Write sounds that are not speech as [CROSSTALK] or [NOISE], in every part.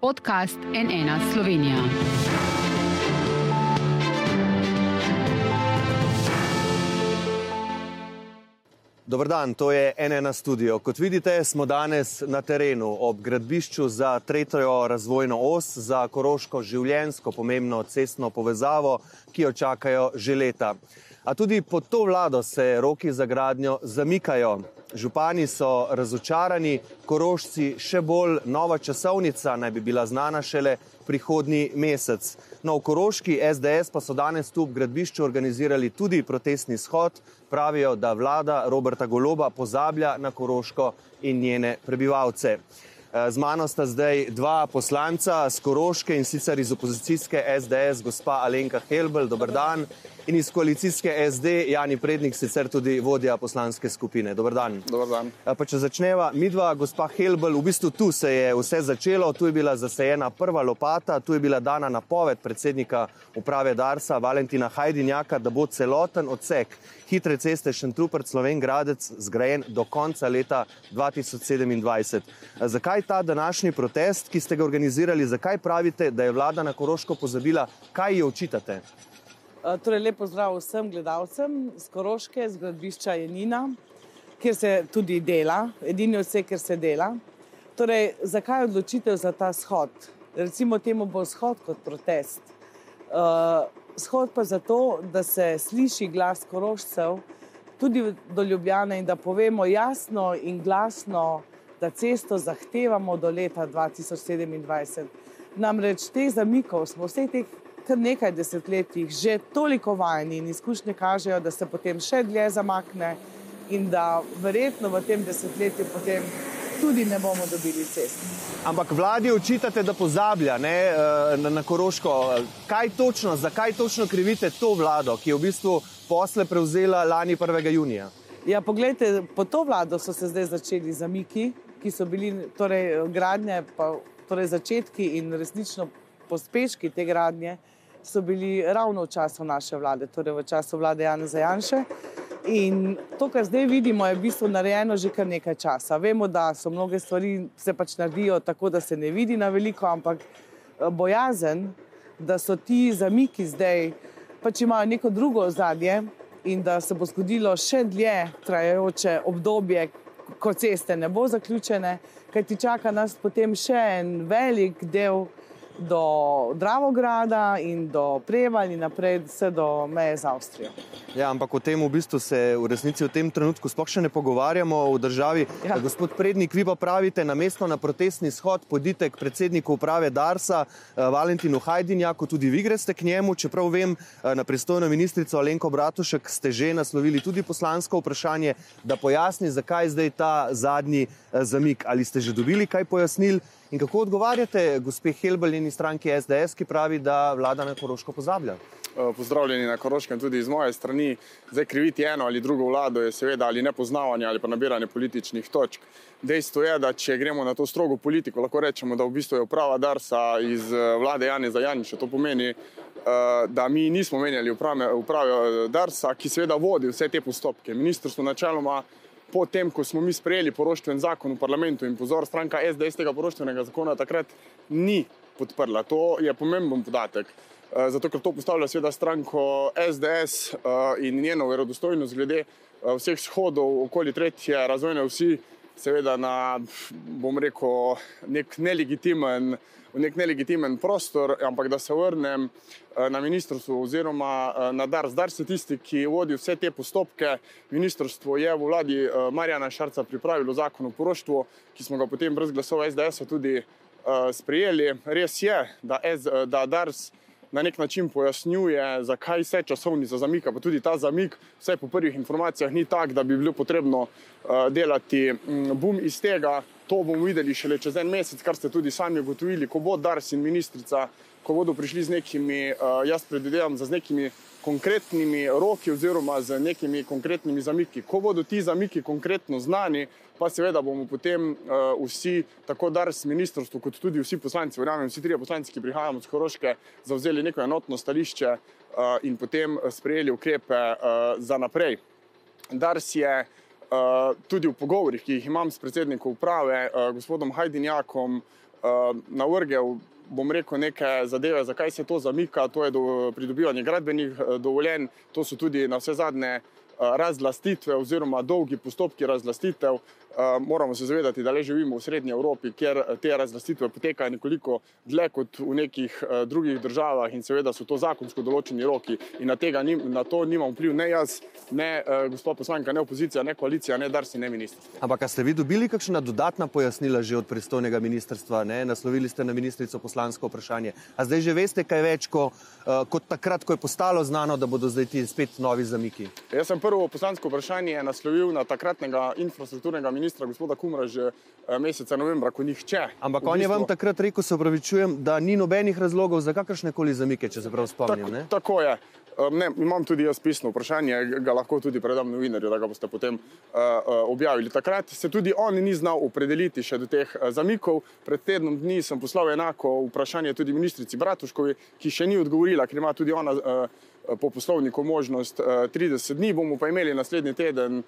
Podcast NN Slovenija. Dobr dan, to je NN studio. Kot vidite, smo danes na terenu ob gradbišču za tretjo razvojno os, za koroško življensko pomembno cestno povezavo, ki jo čakajo že leta. A tudi pod to vlado se roki za gradnjo zamikajo. Župani so razočarani, korošci še bolj, nova časovnica naj bi bila znana šele prihodnji mesec. No, v Koroški SDS pa so danes tu v gradbišču organizirali tudi protestni shod. Pravijo, da vlada Roberta Goloba pozablja na Koroško in njene prebivalce. Z mano sta zdaj dva poslanca z Koroške in sicer iz opozicijske SDS, gospa Alenka Helbel, dober dan, in iz koalicijske SD, Jani Prednik, sicer tudi vodja poslanske skupine. Dobar dan. Dobar dan. Pa če začneva, midva, gospa Helbel, v bistvu tu se je vse začelo, tu je bila zasajena prva lopata, tu je bila dana napoved predsednika uprave Darsa, Valentina Hajdinjaka, da bo celoten odsek hitre ceste Šentrupert Sloven Gradec zgrajen do konca leta 2027. Zakaj ta današnji protest, ki ste ga organizirali, zakaj pravite, da je vlada na Koroško pozabila, kaj jo očitate? Torej, lepo zdrav vsem gledalcem z Koroške, z gradbišča Janina, kjer se tudi dela, edini vse, kjer se dela. Torej, zakaj odločitev za ta shod? Recimo temu bo shod kot protest. Uh, shod pa zato, da se sliši glas korošcev tudi do Ljubljane in da povemo jasno in glasno, da cesto zahtevamo do leta 2027. Namreč teh zamikov smo vseh teh kar nekaj desetletjih že toliko vajeni in izkušnje kažejo, da se potem še dlje zamakne in da verjetno v tem desetletju potem tudi ne bomo dobili cest. Ampak vladi očitate, da pozablja ne, na, na Koroško. Kaj točno, zakaj točno krivite to vlado, ki je v bistvu posle prevzela lani 1. junija? Ja, poglejte, po to vlado so se zdaj začeli zamiki, ki so bili torej, gradnje, pa, torej začetki in resnično pospeški te gradnje so bili ravno v času naše vlade, torej v času vlade Jana Zajanše. In to, kar zdaj vidimo, je v bistvu narejeno že kar nekaj časa. Vemo, da so mnoge stvari se pač naredijo tako, da se ne vidi na veliko, ampak eh, bojazen, da so ti zamiki zdaj pač imajo neko drugo ozadje in da se bo zgodilo še dlje trajajoče obdobje, ko ceste ne bo zaključene, kaj ti čaka nas potem še en velik del do Dravograda in do Prevalj in naprej vse do meje z Avstrijo. Ja, ampak o tem v bistvu se v resnici v tem trenutku sploh še ne pogovarjamo v državi. Ja. Gospod Prednik, vi pa pravite, na mesto na protestni shod podite k predsedniku uprave Darsa, eh, Valentinu Hajdinjaku, tudi vi greste k njemu, čeprav vem, eh, na pristojno ministrico Alenko Bratušek ste že naslovili tudi poslansko vprašanje, da pojasni, zakaj zdaj ta zadnji eh, zamik. Ali ste že dobili kaj pojasnil? In kako odgovarjate, gospe Helbel in stranki SDS, ki pravi, da vlada na Koroško pozablja? Eh, pozdravljeni na Koroškem tudi iz moje strani. Zdaj kriviti eno ali drugo vlado je seveda ali nepoznavanje ali pa nabiranje političnih točk. Dejstvo je, da če gremo na to strogo politiko, lahko rečemo, da v bistvu je uprava Darsa iz eh, vlade Jani za Janiša. To pomeni, eh, da mi nismo menjali uprave, uprave Darsa, ki seveda vodi vse te postopke. Ministrstvo načeloma potem, ko smo mi sprejeli poroštven zakon v parlamentu in pozor, stranka SDS tega poroštvenega zakona takrat ni podprla. To je pomemben podatek. Eh, zato, ker to postavlja seveda stranko SDS eh, in njeno verodostojnost glede eh, vseh shodov okoli tretje razvojne vsi, seveda na, bom rekel, nek nelegitimen v nek nelegitimen prostor, ampak da se vrnem eh, na ministrstvo oziroma eh, na DARS. DARS je tisti, ki vodi vse te postopke. Ministrstvo je v vladi eh, Marjana Šarca pripravilo zakon o poroštvu, ki smo ga potem brez glasov SDS-a tudi sprejeli. Res je, da, da DARS na nek način pojasnjuje, zakaj se časovnica zamika. Pa tudi ta zamik, vsaj po prvih informacijah, ni tak, da bi bilo potrebno delati mm, bum iz tega. To bomo videli šele čez en mesec, kar ste tudi sami ugotovili, ko bo Dars in ministrica, ko bodo prišli z nekimi, jaz predvidevam, z nekimi konkretnimi roki oziroma z nekimi konkretnimi zamiki. Ko bodo ti zamiki konkretno znani, pa seveda bomo potem uh, vsi, tako Dars, ministrstvo, kot tudi vsi poslanci, verjamem, vsi trije poslanci, ki prihajamo z Horoške, zavzeli neko enotno stališče uh, in potem sprejeli ukrepe uh, za naprej. Dars je uh, tudi v pogovorih, ki jih imam s predsednikom uprave, uh, gospodom Hajdinjakom, uh, navrgel, bom rekel, neke zadeve, zakaj se to zamika. To je do, pridobivanje gradbenih uh, dovoljenj, to so tudi na vse zadnje razlastitve oziroma dolgi postopki razlastitev. Uh, moramo se zavedati, da le živimo v Srednji Evropi, kjer te razlastitve potekajo nekoliko dlje kot v nekih drugih državah in seveda so to zakonsko določeni roki in na, nim, na to nimam vpliv ne jaz, ne gospod poslanka, ne opozicija, ne koalicija, ne darsi, ne ministrstvo. Ampak ste vi dobili kakšna dodatna pojasnila že od pristojnega ministrstva? Ne? Naslovili ste na ministrico poslansko vprašanje. A zdaj že veste kaj več, ko, kot takrat, ko je postalo znano, da bodo zdaj ti spet novi zamiki? Jaz sem prvo poslansko vprašanje naslovil na takratnega infrastrukturnega ministra, gospoda Kumra, že uh, meseca novembra, ko nihče. Ampak on bistvu... je vam takrat rekel, se upravičujem, da ni nobenih razlogov za kakršne koli zamike, če se prav spomnim. Tak, tako je. Ne, imam tudi jaz pisno vprašanje, ga lahko tudi predam novinarju, da ga boste potem uh, objavili. Takrat se tudi on ni znal opredeliti še do teh zamikov. Pred tednom dni sem poslal enako vprašanje tudi ministrici Bratuškovi, ki še ni odgovorila, ker ima tudi ona uh, po poslovniku možnost uh, 30 dni. Bomo pa imeli naslednji teden uh,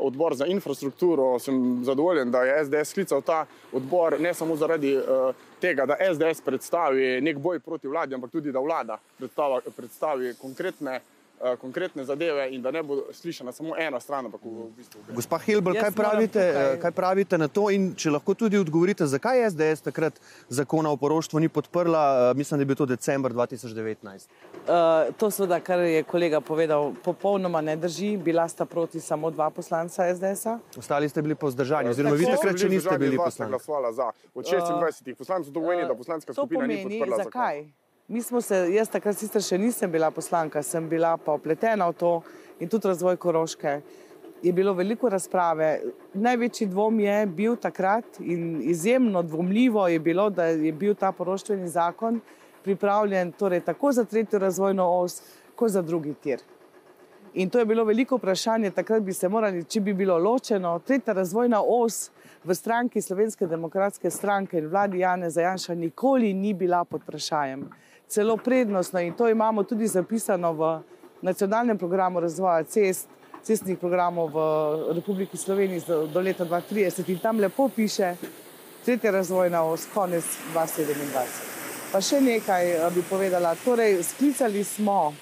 odbor za infrastrukturo. Sem zadovoljen, da je SDS sklical ta odbor ne samo zaradi tega, da SDS predstavi nek boj proti vladi, ampak tudi da vlada predstavi konkretne. Eh, konkretne zadeve in da ne bo slišana samo ena stran. V bistvu Gospa Helbel, kaj pravite, tukaj... kaj pravite na to in če lahko tudi odgovorite, zakaj je SDS takrat zakona o poroštvu ni podprla, eh, mislim, da je bil to decembr 2019? Uh, to seveda, kar je kolega povedal, popolnoma ne drži. Bila sta proti samo dva poslanca SDS-a. Ostali ste bili po zdržanju, oziroma vi takrat še niste bili poslanci. Od 26 poslancev to pomeni, da poslanska skupina pomeni, ni podprla zakaj. Zakon. Mi smo se, jaz takrat sicer še nisem bila poslanka, sem bila pa opletena v to in tudi razvoj Koroške. Je bilo veliko razprave. Največji dvom je bil takrat in izjemno dvomljivo je bilo, da je bil ta poroštveni zakon pripravljen torej tako za tretjo razvojno os, kot za drugi tir. In to je bilo veliko vprašanje, takrat bi se morali, če bi bilo ločeno, tretja razvojna os v stranki Slovenske demokratske stranke in vladi Jane Zajanša nikoli ni bila pod vprašanjem celo prednostno in to imamo tudi zapisano v nacionalnem programu razvoja cest, cestnih programov v Republiki Sloveniji do leta 2030 in tam lepo piše tretja razvojna os, konec 2027. Pa še nekaj eh, bi povedala. Torej, sklicali smo uh,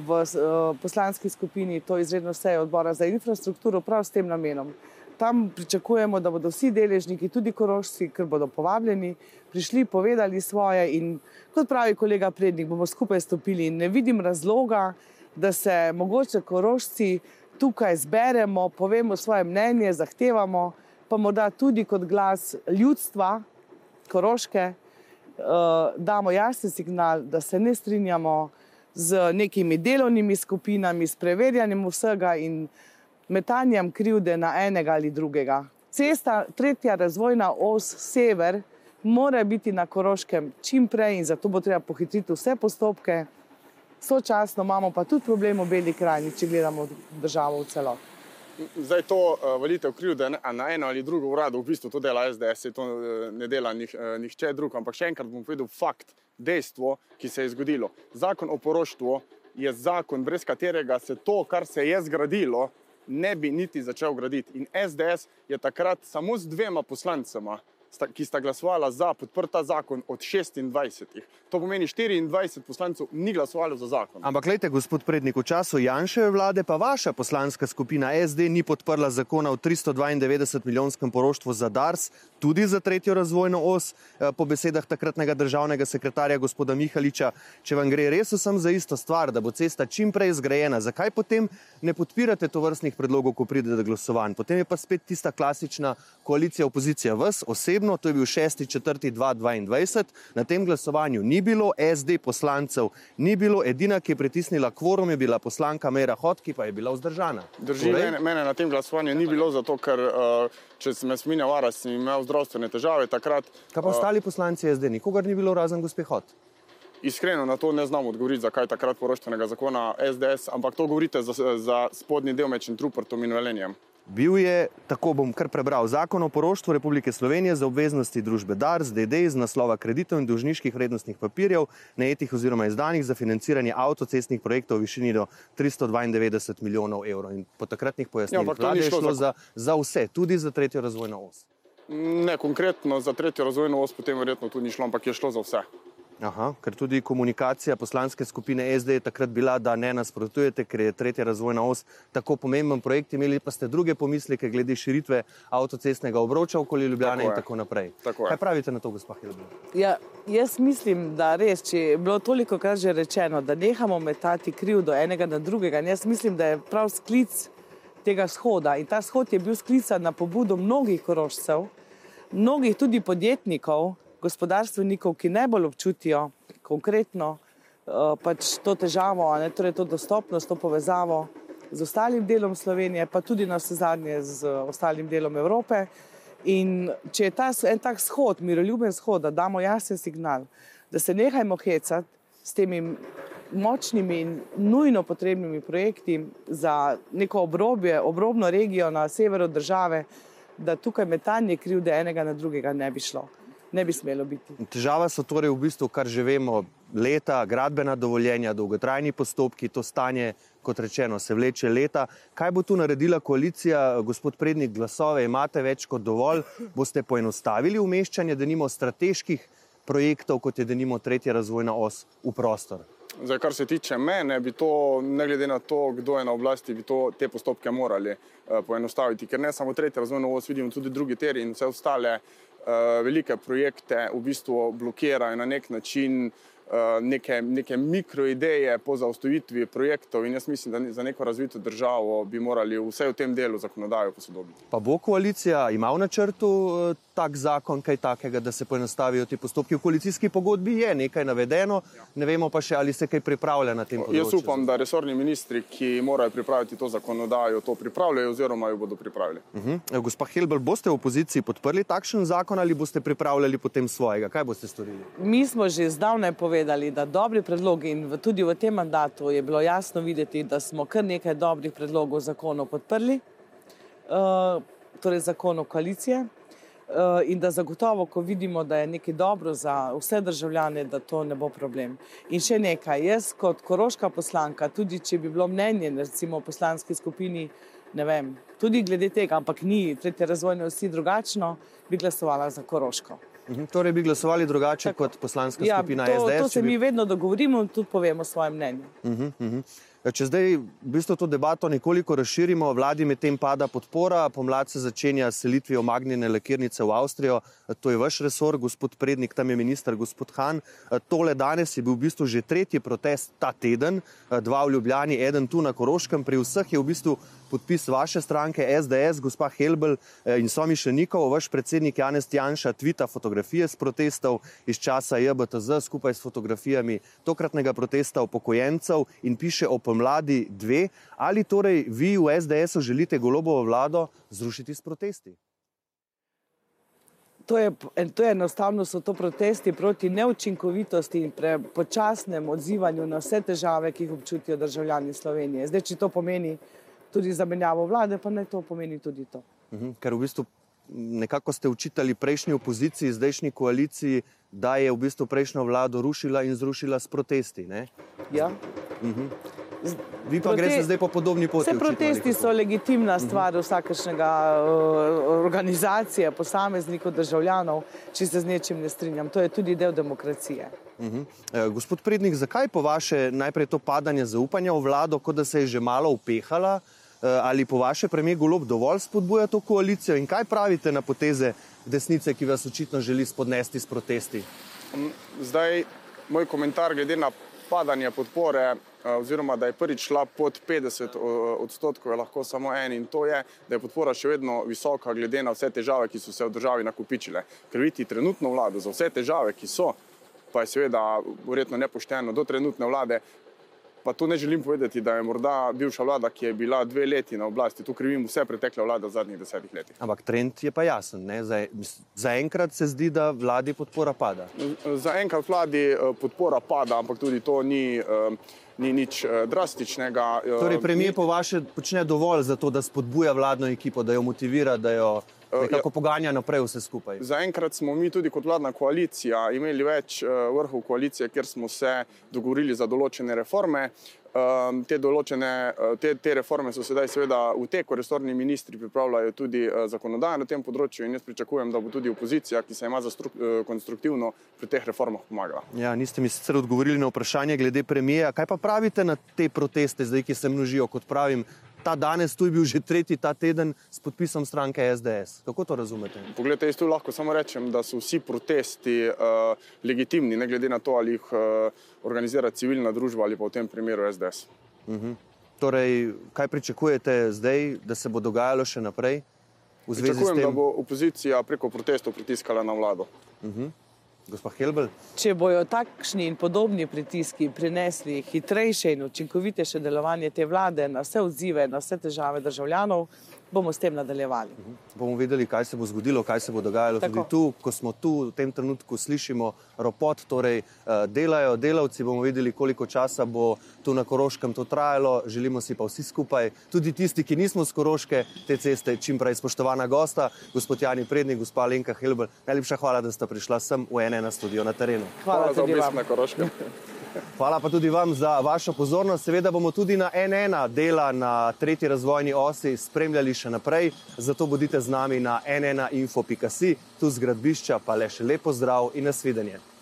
v uh, poslanski skupini to izredno sejo odbora za infrastrukturo prav s tem namenom. Tam pričakujemo, da bodo vsi deležniki, tudi korošci, ker bodo povabljeni, prišli, povedali svoje in kot pravi kolega Prednik, bomo skupaj stopili ne vidim razloga, da se mogoče korošci tukaj zberemo, povemo svoje mnenje, zahtevamo, pa morda tudi kot glas ljudstva, koroške, uh, damo jasen signal, da se ne strinjamo z nekimi delovnimi skupinami, s preverjanjem vsega in metanjem krivde na enega ali drugega. Cesta, tretja razvojna os, sever, mora biti na Koroškem čim prej in zato bo treba pohitriti vse postopke. Sočasno imamo pa tudi problem v Beli krajini, če gledamo državo v celoti. Zdaj to uh, valite v krivde na eno ali drugo urado, v bistvu to dela SDS, to uh, ne dela nih, uh, nihče drug. Ampak še enkrat bom povedal fakt, dejstvo, ki se je zgodilo. Zakon o poroštvu je zakon, brez katerega se to, kar se je zgradilo, ne bi niti začel graditi. In SDS je takrat samo z dvema poslancema ki sta glasovala za podprta zakon od 26. To pomeni, 24 poslancev ni glasovalo za zakon. Ampak, gledajte, gospod prednik, v času Janševe vlade pa vaša poslanska skupina SD ni podprla zakona o 392 milijonskem poroštvu za Dars, tudi za tretjo razvojno os, eh, po besedah takratnega državnega sekretarja gospoda Mihaliča. Če vam gre res vsem za isto stvar, da bo cesta čim prej zgrajena, zakaj potem ne podpirate to vrstnih predlogov, ko pride do glasovanj? Potem je pa spet tista klasična koalicija opozicija, vas osebno osebno, to je bil 6.4.2022, na tem glasovanju ni bilo SD poslancev, ni bilo edina, ki je pritisnila kvorum, je bila poslanka Mera Hot, ki pa je bila vzdržana. Drži, torej? mene, mene na tem glasovanju ni bilo, zato ker uh, če sem jaz minil varas in imel zdravstvene težave takrat. Kaj pa uh, ostali poslanci SD, nikogar ni bilo razen gospe Hot? Iskreno na to ne znam odgovoriti, zakaj takrat poroštvenega zakona SDS, ampak to govorite za, za spodnji del med Čentrupertom in Velenjem. Bil je, tako bom kar prebral, zakon o poroštvu Republike Slovenije za obveznosti družbe DARS, DD iz naslova kreditov in dolžniških vrednostnih papirjev, najetih oziroma izdanih za financiranje avtocestnih projektov v višini do 392 milijonov evrov. In po takratnih pojasnilih ja, je šlo za, za vse, tudi za tretjo razvojno os. Ne konkretno za tretjo razvojno os, potem verjetno tu ni šlo, ampak je šlo za vse. Aha, ker tudi komunikacija poslanske skupine SD je takrat bila, da ne nasprotujete, ker je tretja razvojna os tako pomemben projekt, imeli pa ste druge pomisleke glede širitve avtocestnega obroča okoli Ljubljane Tako in tako naprej. Tako je. Kaj pravite na to, gospod Hilbel? Ja, jaz mislim, da res, če je bilo toliko krat že rečeno, da nehamo metati krivdo enega na drugega. Jaz mislim, da je prav sklic tega shoda. In ta shod je bil sklican na pobudo mnogih korožcev, mnogih tudi podjetnikov, gospodarstvenikov, ki najbolj občutijo konkretno uh, pač to težavo, ne, torej to dostopnost, to povezavo z ostalim delom Slovenije, pa tudi na vse zadnje z ostalim delom Evrope. In če je ta en tak shod, miroljuben shod, da damo jasen signal, da se nehajmo hecati s temi močnimi in nujno potrebnimi projekti za neko obrobje, obrobno regijo na severu države, da tukaj metanje krivde enega na drugega ne bi šlo, ne bi smelo biti. Težava so torej v bistvu, kar že vemo, leta, gradbena dovoljenja, dolgotrajni postopki, to stanje, kot rečeno, se vleče leta. Kaj bo tu naredila koalicija, gospod Prednik, glasove imate več kot dovolj? Boste poenostavili umeščanje, da nimo strateških projektov, kot je denimo tretja razvojna os v prostor? Zdaj, kar se tiče mene, bi to, ne glede na to, kdo je na oblasti, bi to, te postopke morali uh, poenostaviti. Ker ne samo tretja razvojna os, vidimo tudi drugi teri in vse ostale uh, velike projekte v bistvu blokirajo na nek način uh, neke, neke mikroideje po zaustavitvi projektov. In jaz mislim, da za neko razvito državo bi morali vse v tem delu zakonodajo posodobiti. Pa bo koalicija ima v načrtu eh, tak zakon, kaj takega, da se poenostavijo ti postopki? V koalicijski pogodbi je nekaj navedeno, ne vemo pa še, ali se kaj pripravlja na tem področju. Jaz upam, da resorni ministri, ki morajo pripraviti to zakonodajo, to pripravljajo oziroma jo bodo pripravili. Uh -huh. Gospa Helbel, boste v opoziciji podprli takšen zakon ali boste pripravljali potem svojega? Kaj boste storili? Mi smo že zdavnaj povedali, da dobri predlogi in v, tudi v tem mandatu je bilo jasno videti, da smo kar nekaj dobrih predlogov zakonov podprli, uh, torej zakonov koalicije. Uh, in da zagotovo, ko vidimo, da je nekaj dobro za vse državljane, da to ne bo problem. In še nekaj, jaz kot koroška poslanka, tudi če bi bilo mnenje, recimo v poslanski skupini, ne vem, tudi glede tega, ampak ni tretje razvojne vsi drugačno, bi glasovala za koroško. -huh. Torej bi glasovali drugače Tako. kot poslanska Ja, skupina to, SDS? to se bi... mi vedno dogovorimo in tudi povemo svoje mnenje. Uh -huh, uh -huh. Če zdaj v bistvu to debato nekoliko razširimo, vladi medtem pada podpora, pomlad se začenja selitvijo magnjene lakirnice v Avstrijo, to je vaš resor, gospod Prednik, tam je minister gospod Han. Tole danes je bil v bistvu že tretji protest ta teden, dva v Ljubljani, eden tu na Koroškem, pri vseh je v bistvu podpis vaše stranke SDS, gospa Helbel in Somi Šenikov, vaš predsednik Janez Janša tvita fotografije z protestov iz časa JBTZ skupaj s fotografijami tokratnega protesta upokojencev in piše o pomladi dve. Ali torej vi v SDS-u želite golobovo vlado zrušiti s protesti? To je, to je enostavno, so to protesti proti neučinkovitosti in počasnem odzivanju na vse težave, ki jih občutijo državljani Slovenije. Zdaj, če to pomeni tudi zamenjavo vlade, pa naj to pomeni tudi to. Uhum, ker v bistvu nekako ste učitali prejšnji opoziciji, zdajšnji koaliciji, da je v bistvu prejšnjo vlado rušila in zrušila s protesti. Ne? Ja. Uhum. Vi pa Prote... greste zdaj po podobni poti. Vse protesti so legitimna stvar uh -huh. vsakršnega uh, organizacije, posameznikov, državljanov, če se z nečim ne strinjam. To je tudi del demokracije. Uh -huh. e, gospod Prednik, zakaj po vaše najprej to padanje zaupanja v vlado, kot da se je že malo upehala, e, ali po vaše premijer Golob dovolj spodbuja to koalicijo in kaj pravite na poteze desnice, ki vas očitno želi spodnesti s protesti? Zdaj, moj komentar glede na padanje podpore oziroma da je prvič šla pod 50 odstotkov, je lahko samo en in to je, da je podpora še vedno visoka glede na vse težave, ki so se v državi nakupičile. Ker vidite trenutno vlado za vse težave, ki so, pa je seveda verjetno nepošteno do trenutne vlade, pa to ne želim povedati, da je morda bivša vlada, ki je bila dve leti na oblasti, tu krivim vse pretekle vlade v zadnjih desetih letih. Ampak trend je pa jasen. Zaenkrat za se zdi, da vladi podpora pada. Zaenkrat vladi podpora pada, ampak tudi to ni. Ni nič drastičnega. Torej, premijer po vaše počne dovolj za to, da spodbuja vladno ekipo, da jo motivira, da jo nekako poganja naprej vse skupaj. Zaenkrat smo mi tudi kot vladna koalicija imeli več vrhov koalicije, kjer smo se dogovorili za določene reforme. Um, te določene, uh, te, te reforme so sedaj seveda v teku, resorni ministri pripravljajo tudi zakonodajo na tem področju in jaz pričakujem, da bo tudi opozicija, ki se ima za stru, konstruktivno pri teh reformah pomagala. Ja, niste mi sicer odgovorili na vprašanje glede premijeja. Kaj pa pravite na te proteste, zdaj, ki se množijo, kot pravim, ta danes tu je bil že tretji ta teden s podpisom stranke SDS. Kako to razumete? Poglejte, jaz tu lahko samo rečem, da so vsi protesti uh, legitimni, ne glede na to, ali jih uh, organizira civilna družba ali pa v tem primeru SDS. Uh -huh. Torej, kaj pričakujete zdaj, da se bo dogajalo še naprej? Pričakujem, da bo opozicija preko protestov pritiskala na vlado. Uh -huh. Če bojo takšni in podobni pritiski prinesli hitrejše in učinkovitejše delovanje te vlade na vse odzive, na vse težave državljanov, bomo s tem nadaljevali. Uh mhm. -huh. Bomo videli, kaj se bo zgodilo, kaj se bo dogajalo Tako. tudi tu, ko smo tu v tem trenutku slišimo ropot, torej uh, delajo delavci, bomo videli, koliko časa bo tu na Koroškem to trajalo, želimo si pa vsi skupaj, tudi tisti, ki nismo z Koroške, te ceste čim prej spoštovana gosta, gospod Jani Prednik, gospa Lenka Helbel, najlepša hvala, da ste prišla sem v ene na studio na terenu. Hvala, hvala za obisk na Koroškem. [LAUGHS] Hvala pa tudi vam za vašo pozornost. Seveda bomo tudi na NN dela na tretji razvojni osi spremljali še naprej, zato bodite z nami na nninfo.si, tu z gradbišča pa le še lepo zdrav in nasvidenje.